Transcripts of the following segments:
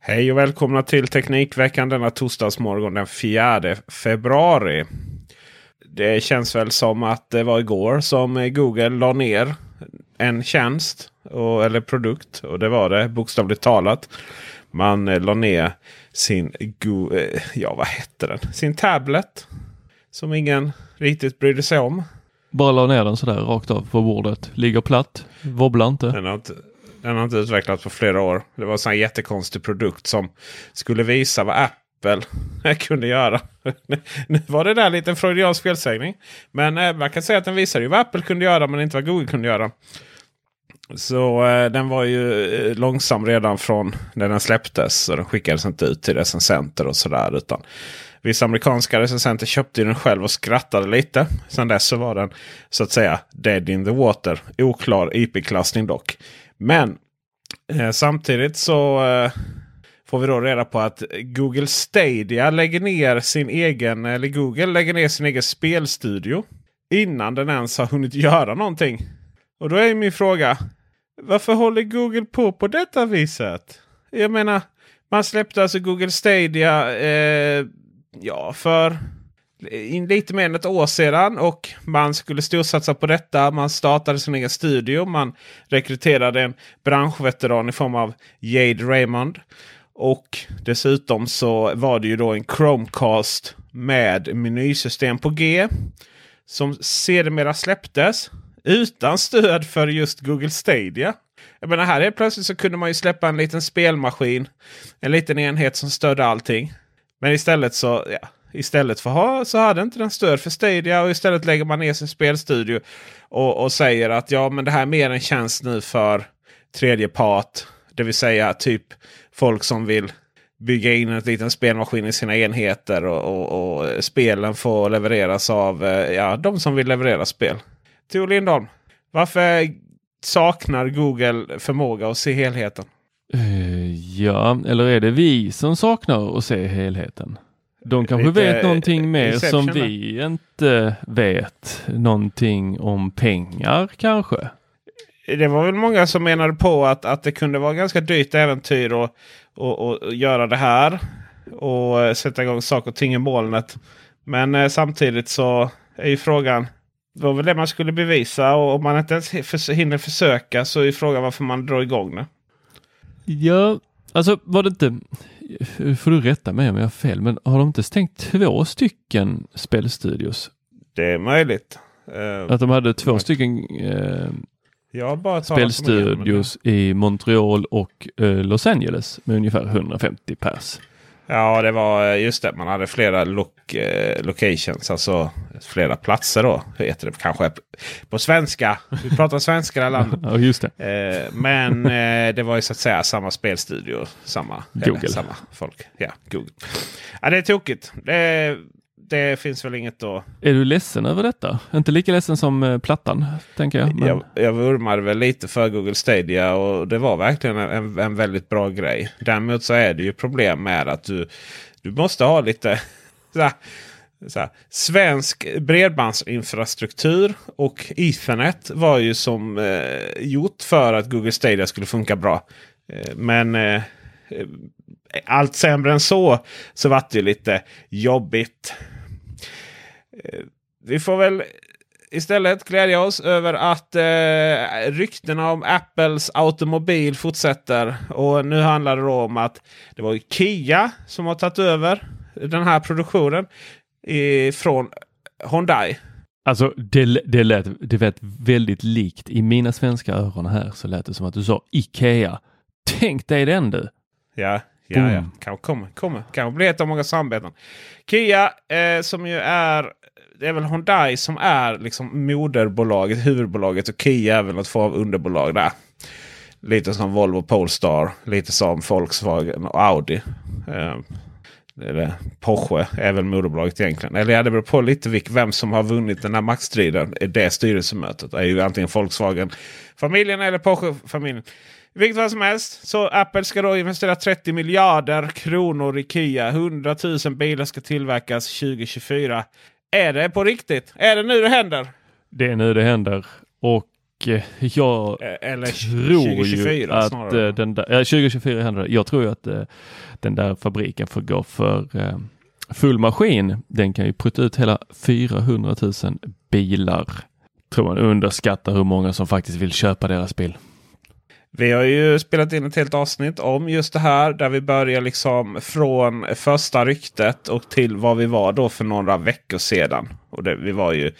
Hej och välkomna till Teknikveckan denna torsdagsmorgon den 4 februari. Det känns väl som att det var igår som Google la ner en tjänst och, eller produkt. Och det var det bokstavligt talat. Man eh, la ner sin, Go- eh, ja vad hette den? Sin tablet. Som ingen riktigt brydde sig om. Bara la ner den sådär rakt av på bordet. Ligger platt. Wobblar inte. Den har inte, den har inte utvecklats på flera år. Det var en sån här jättekonstig produkt som skulle visa vad Apple kunde göra. nu var det där en liten freudiansk felsägning. Men eh, man kan säga att den visade ju vad Apple kunde göra men inte vad Google kunde göra. Så eh, den var ju eh, långsam redan från när den släpptes. Så den skickades inte ut till recensenter och sådär. Utan vissa amerikanska recensenter köpte ju den själv och skrattade lite. Sen dess så var den så att säga dead in the water. Oklar IP-klassning dock. Men eh, samtidigt så eh, får vi då reda på att Google Stadia lägger ner sin egen, eller Google lägger ner sin egen spelstudio. Innan den ens har hunnit göra någonting. Och då är min fråga. Varför håller Google på på detta viset? Jag menar, man släppte alltså Google Stadia eh, ja, för Eh, lite mer än ett år sedan. Och man skulle storsatsa på detta. Man startade sin egen studio. Man rekryterade en branschveteran i form av Jade Raymond. Och dessutom så var det ju då en Chromecast med menysystem på G. Som sedermera släpptes utan stöd för just Google Stadia. Jag menar här är plötsligt så kunde man ju släppa en liten spelmaskin. En liten enhet som stödde allting. Men istället så, ja, istället för ha, så hade inte den stöd för Stadia och istället lägger man ner sin spelstudio. Och, och säger att ja men det här är mer en tjänst nu för tredje part. Det vill säga typ folk som vill bygga in en liten spelmaskin i sina enheter. Och, och, och spelen får levereras av eh, ja, de som vill leverera spel. Tor Lindholm, varför saknar Google förmåga att se helheten? Eh, ja, eller är det vi som saknar att se helheten? De kanske Lite vet någonting mer som vi inte vet. Någonting om pengar kanske? Det var väl många som menade på att, att det kunde vara ganska dyrt äventyr att och, och göra det här. Och sätta igång saker och ting i molnet. Men eh, samtidigt så är ju frågan. Det var väl det man skulle bevisa och om man inte ens hinner försöka så är frågan varför man drar igång det. Ja, alltså var det inte, får du rätta mig om jag har fel, men har de inte stängt två stycken spelstudios? Det är möjligt. Eh, Att de hade två stycken eh, spelstudios i Montreal och eh, Los Angeles med ungefär 150 pers. Ja, det var just det. Man hade flera lo eh, locations, alltså flera platser då. Hur heter det kanske på svenska? Vi pratar svenska i landet. Ja, just det. Eh, men eh, det var ju så att säga samma spelstudio. Samma, Google. Eller, samma folk. Ja, Google. Ja, det är tokigt. Det, det finns väl inget att... Är du ledsen över detta? Inte lika ledsen som eh, plattan, tänker jag. Men... Jag, jag vurmade väl lite för Google Stadia och det var verkligen en, en väldigt bra grej. Däremot så är det ju problem med att du, du måste ha lite så här, så här, svensk bredbandsinfrastruktur och Ethernet var ju som eh, gjort för att Google Stadia skulle funka bra. Eh, men eh, allt sämre än så så var det ju lite jobbigt. Eh, vi får väl istället glädja oss över att eh, ryktena om Apples automobil fortsätter. Och nu handlar det om att det var Kia som har tagit över den här produktionen i, från Hyundai. Alltså det, det, lät, det lät väldigt likt. I mina svenska öron här så lät det som att du sa Ikea. Tänk dig den du! Ja, ja, ja. Kanske kommer, kommer. Kanske blir ett av många samarbeten. Kia eh, som ju är det är väl Hyundai som är liksom moderbolaget, huvudbolaget och Kia är väl något form av underbolag där. Lite som Volvo Polestar, lite som Volkswagen och Audi. Eh, eller Porsche är väl moderbolaget egentligen. Eller ja, det beror på lite vilk, vem som har vunnit den här maktstriden. i Det styrelsemötet är ju antingen Volkswagen-familjen eller Porsche-familjen. Vilket fall som helst så Apple ska då investera 30 miljarder kronor i Kia. 100 000 bilar ska tillverkas 2024. Är det på riktigt? Är det nu det händer? Det är nu det händer och eh, jag Eh, Eller tror 2024 ju att snarare. eh, den där, ja, 2024 händer det. Jag tror ju att den där fabriken får gå för full maskin. Den kan ju putta ut hela 400 000 bilar. Tror man underskattar hur många som faktiskt vill köpa deras bil. Vi har ju spelat in ett helt avsnitt om just det här. Där vi börjar liksom från första ryktet och till vad vi var då för några veckor sedan. Och det, vi var ju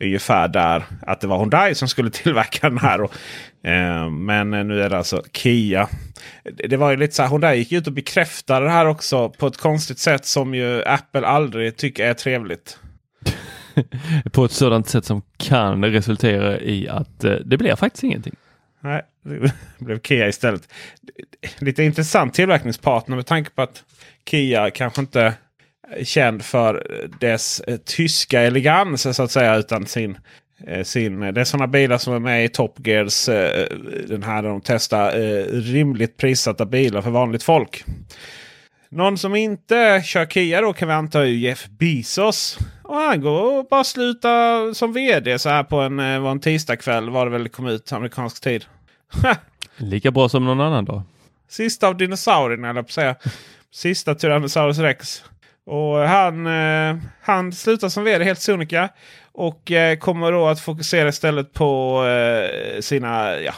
ungefär där att det var Hyundai som skulle tillverka den här. Och, eh, men nu är det alltså Kia. Det, det var ju lite så här, Hyundai gick ut och bekräftade det här också på ett konstigt sätt som ju Apple aldrig tycker är trevligt. På ett sådant sätt som kan resultera i att eh, det blir faktiskt ingenting. Nej, blev Kia istället. Lite intressant tillverkningspartner med tanke på att Kia kanske inte är känd för dess eh, tyska elegans så att säga. Utan sin, eh, sin, eh, det är sådana bilar som är med i Top Gears. Den här där de testar rimligt prissatta bilar för vanligt folk. Någon som inte kör Kia då kan vi anta är Jeff Bezos. Och han går och bara sluta som vd så här på en, en tisdagkväll var det väl det kom ut amerikansk tid. Lika bra som någon annan dag. Sista av dinosaurierna eller på att säga. Sista Tyrannosaurus rex. Och han, eh, han slutar som vd helt sonika. Och eh, kommer då att fokusera istället på eh, sina... Ja,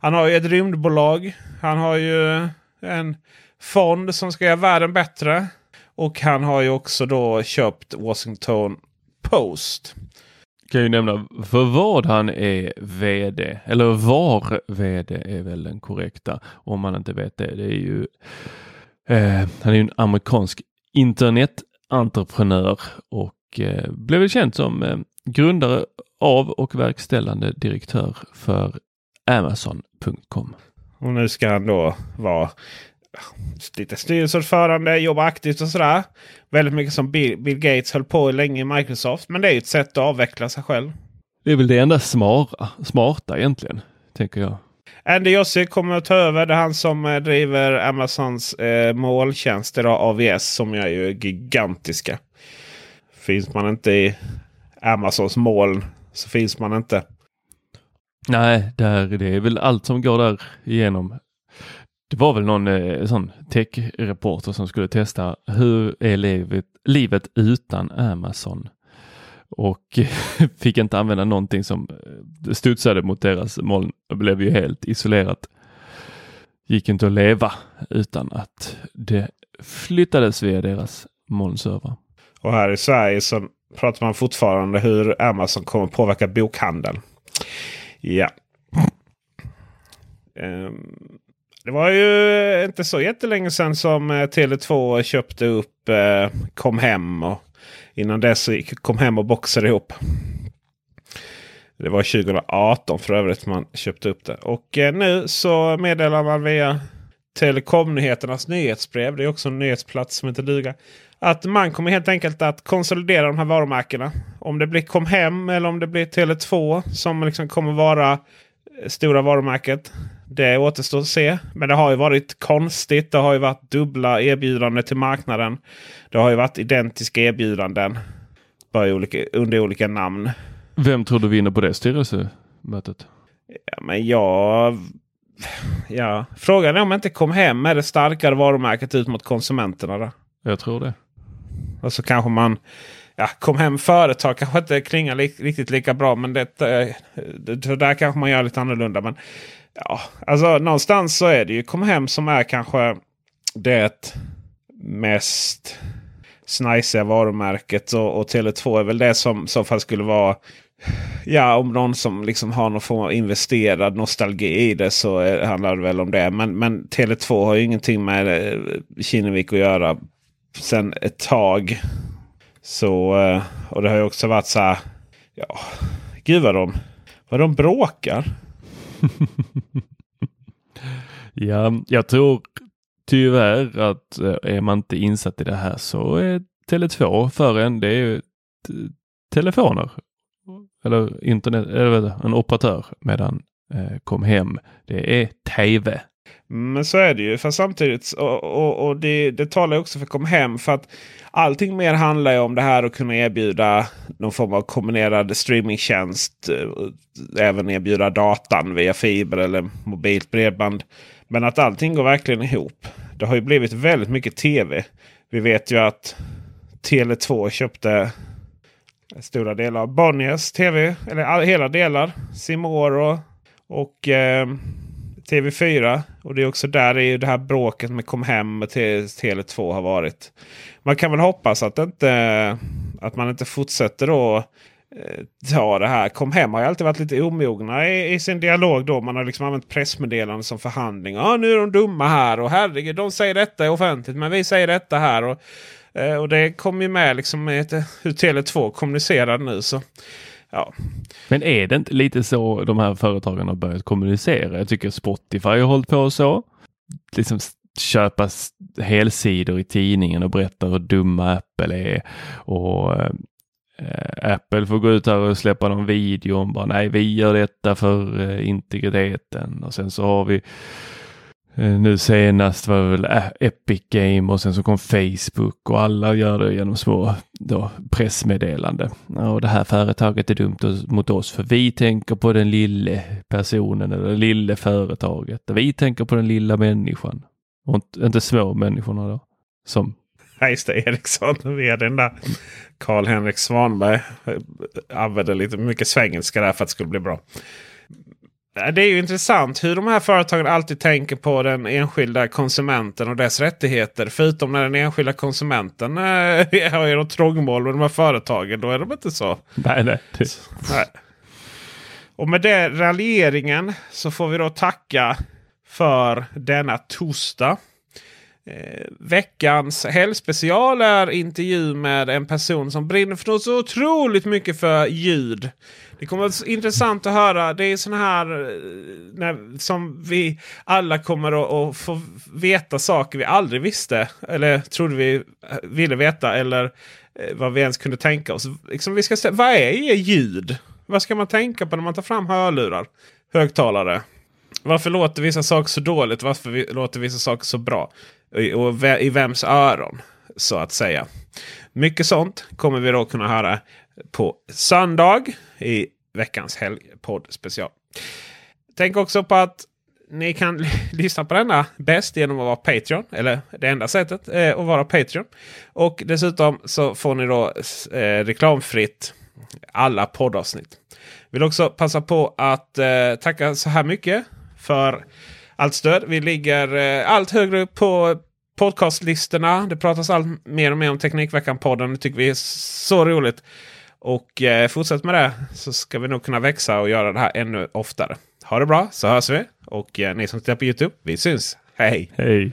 han har ju ett rymdbolag. Han har ju en fond som ska göra världen bättre. Och han har ju också då köpt Washington Post. Kan ju nämna för vad han är VD, eller var VD är väl den korrekta om man inte vet det. Det är ju, eh, han är ju en amerikansk internetentreprenör och eh, blev väl känd som eh, grundare av och verkställande direktör för Amazon.com. Och nu ska han då vara lite styrelseordförande, jobba aktivt och sådär. Väldigt mycket som Bill, Gates höll på länge i Microsoft. Men det är ju ett sätt att avveckla sig själv. Det är väl det enda smara, smarta egentligen, tänker jag. Andy Jassy kommer att ta över. Det är han som eh, driver Amazons eh, molntjänster AVS som är ju gigantiska. Finns man inte i Amazons moln så finns man inte. Nej, där, det är väl allt som går där igenom. Det var väl någon eh, sån tech-reporter som skulle testa hur är livet, livet utan Amazon? Och fick inte använda någonting som eh, studsade mot deras moln och blev ju helt isolerat. Gick inte att leva utan att det flyttades via deras molnserver. Och här i Sverige så pratar man fortfarande hur Amazon kommer påverka bokhandeln. Ja, Um, det var ju eh, inte så jättelänge sedan som eh, Tele2 köpte upp eh, Kom Hem. Och innan dess så gick Kom Hem och boxade ihop. Det var 2018 för övrigt man köpte upp det. Och eh, nu så meddelar man via Telekomnyheternas nyhetsbrev. Det är också en nyhetsplats som inte duga. Att man kommer helt enkelt att konsolidera de här varumärkena. Om det blir Kom Hem eller om det blir Tele2 som liksom kommer vara eh, stora varumärket. Det återstår att se. Men det har ju varit konstigt. Det har ju varit dubbla erbjudanden till marknaden. Det har ju varit identiska erbjudanden. Bara olika, under olika namn. Vem tror du vinner på det styrelsemötet? Ja, men jag... Ja, frågan är om inte kom hem med det starkare varumärket ut mot konsumenterna. Då. Jag tror det. Och så kanske man... Ja, kom hem företag kanske inte klingar li riktigt lika bra. Men det, det, det, där kanske man gör lite annorlunda. Men ja, alltså någonstans så är det ju kom hem som är kanske det mest snajsiga varumärket. Och, och Tele2 är väl det som i så fall skulle vara Ja, om någon som liksom har någon form av investerad nostalgi i det så är, handlar det väl om det. Men, men Tele2 har ju ingenting med eh, Kinnevik att göra sen ett tag. Så, eh, och det har ju också varit så här. Ja, gud vad de, vad de bråkar. ja, jag tror tyvärr att eh, är man inte insatt i det här så är Tele2 för en. Det är ju telefoner eller internet, eller en operatör medan eh, kom hem. Det är tv. Men så är det ju. För samtidigt och, och, och det, det talar också för kom hem. För att allting mer handlar ju om det här att kunna erbjuda någon form av kombinerad streamingtjänst. Eh, även erbjuda datan via fiber eller mobilt bredband. Men att allting går verkligen ihop. Det har ju blivit väldigt mycket tv. Vi vet ju att Tele2 köpte stora delar av Bonniers TV. Eller hela delar. Simor och eh, TV4. Och det är också där det, är det här bråket med Kom Hem och Tele2 har varit. Man kan väl hoppas att, inte, att man inte fortsätter då eh, ta det här. Kom Hem har ju alltid varit lite omogna i, i, sin dialog. då. Man har liksom använt pressmeddelanden som förhandling. Ja, nu är de dumma här och herregud, de säger detta offentligt men vi säger detta här. Och eh, och det kom ju med liksom hur Tele2 kommunicerar nu. Så, ja. Men är det inte lite så de här företagen har börjat kommunicera? Jag tycker Spotify har hållit på så. Liksom köpa helsidor i tidningen och berätta hur dumma Apple är. Och äh, Apple får gå ut här och släppa någon video om bara nej, vi gör detta för äh, integriteten. Och sen så har vi Eh, nu senast var det väl Epic Game och sen så kom Facebook och alla gör det genom små då, pressmeddelande. Och det här företaget är dumt mot oss för vi tänker på den lille personen eller det lille företaget. Vi tänker på den lilla människan och inte, inte små människorna då. Som Nej, just det. Ericsson, vdn där. Karl-Henrik Svanberg eh, använde lite mycket svengelska där för att det skulle bli bra. Det är ju intressant hur de här företagen alltid tänker på den enskilda konsumenten och dess rättigheter. Förutom när den enskilda konsumenten äh, har något trångmål med de här företagen. Då är de inte så. Nej, nej. nej. Och med den raljeringen så får vi då tacka för denna torsdag. Eh, veckans helgspecial är intervju med en person som brinner för något så otroligt mycket för ljud. Det kommer att vara intressant att höra. Det är sådana här eh, när, som vi alla kommer att, att, få veta saker vi aldrig visste. Eller trodde vi eh, ville veta. Eller eh, vad vi ens kunde tänka oss. Liksom vi ska vad är ljud? Vad ska man tänka på när man tar fram hörlurar? Högtalare. Varför låter vissa saker så dåligt? Varför låter vissa saker så bra? Och i vems öron? Så att säga. Mycket sånt kommer vi då kunna höra på söndag i veckans helgpodd special. Tänk också på att ni kan lyssna på denna bäst genom att vara Patreon. Eller det enda sättet är att vara Patreon. Och dessutom så får ni då eh, reklamfritt alla poddavsnitt. Vill också passa på att eh, tacka så här mycket för allt stöd. Vi ligger eh, allt högre upp på podcastlistorna. Det pratas allt mer och mer om Teknikveckan-podden. Det tycker vi är så roligt. Och eh, fortsätt med det så ska vi nog kunna växa och göra det här ännu oftare. Ha det bra så hörs vi Och eh, ni som tittar på YouTube, vi syns. Hej! Hej!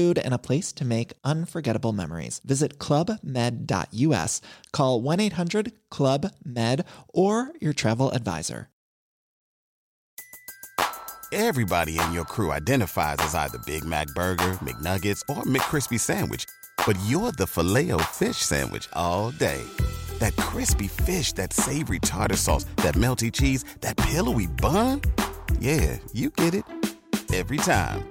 food, and a place to make unforgettable memories. Visit clubmed.us, call 1 800 Club Med, or your travel advisor. Everybody in your crew identifies as either Big Mac Burger, McNuggets, or McCrispy Sandwich, but you're the filet fish Sandwich all day. That crispy fish, that savory tartar sauce, that melty cheese, that pillowy bun. Yeah, you get it every time.